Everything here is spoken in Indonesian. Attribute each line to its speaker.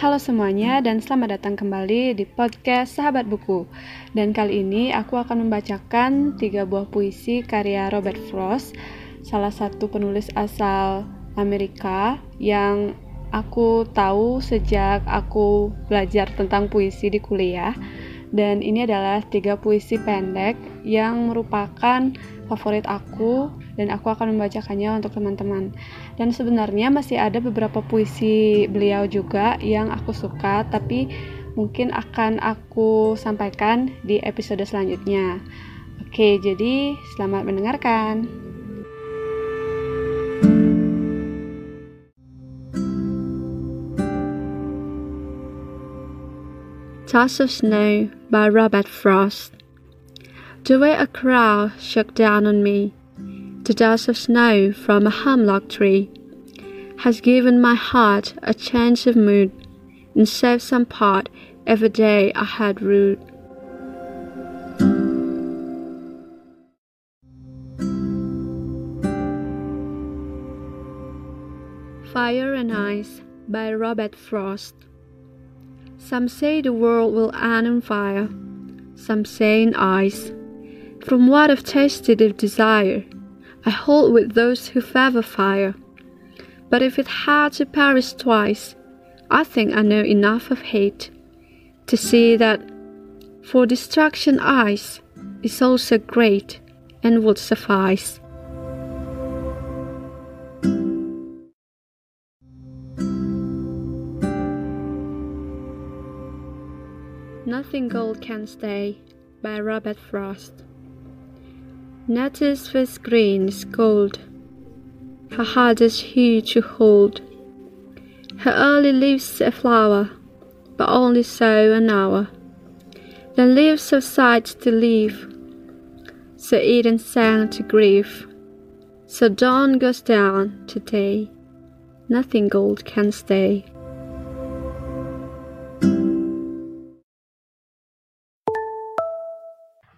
Speaker 1: Halo semuanya dan selamat datang kembali di podcast Sahabat Buku. Dan kali ini aku akan membacakan tiga buah puisi karya Robert Frost, salah satu penulis asal Amerika yang aku tahu sejak aku belajar tentang puisi di kuliah. Dan ini adalah tiga puisi pendek yang merupakan favorit aku dan aku akan membacakannya untuk teman-teman. Dan sebenarnya masih ada beberapa puisi beliau juga yang aku suka, tapi mungkin akan aku sampaikan di episode selanjutnya. Oke, jadi selamat mendengarkan.
Speaker 2: Toss of Snow by Robert Frost. The way a crowd shook down on me the dust of snow from a hemlock tree has given my heart a change of mood and saved some part every day I had rued. Fire and Ice by Robert Frost. Some say the world will end in fire, some say in ice. From what I've tasted of desire, I hold with those who favor fire. But if it had to perish twice, I think I know enough of hate to see that for destruction ice is also great and would suffice. Nothing Gold Can Stay by Robert Frost. Nettie's face green is gold, her hardest hue to hold. Her early leaves a flower, but only so an hour. Then leaves subside to leave, so Eden sang to grief. So dawn goes down to day, nothing gold can stay.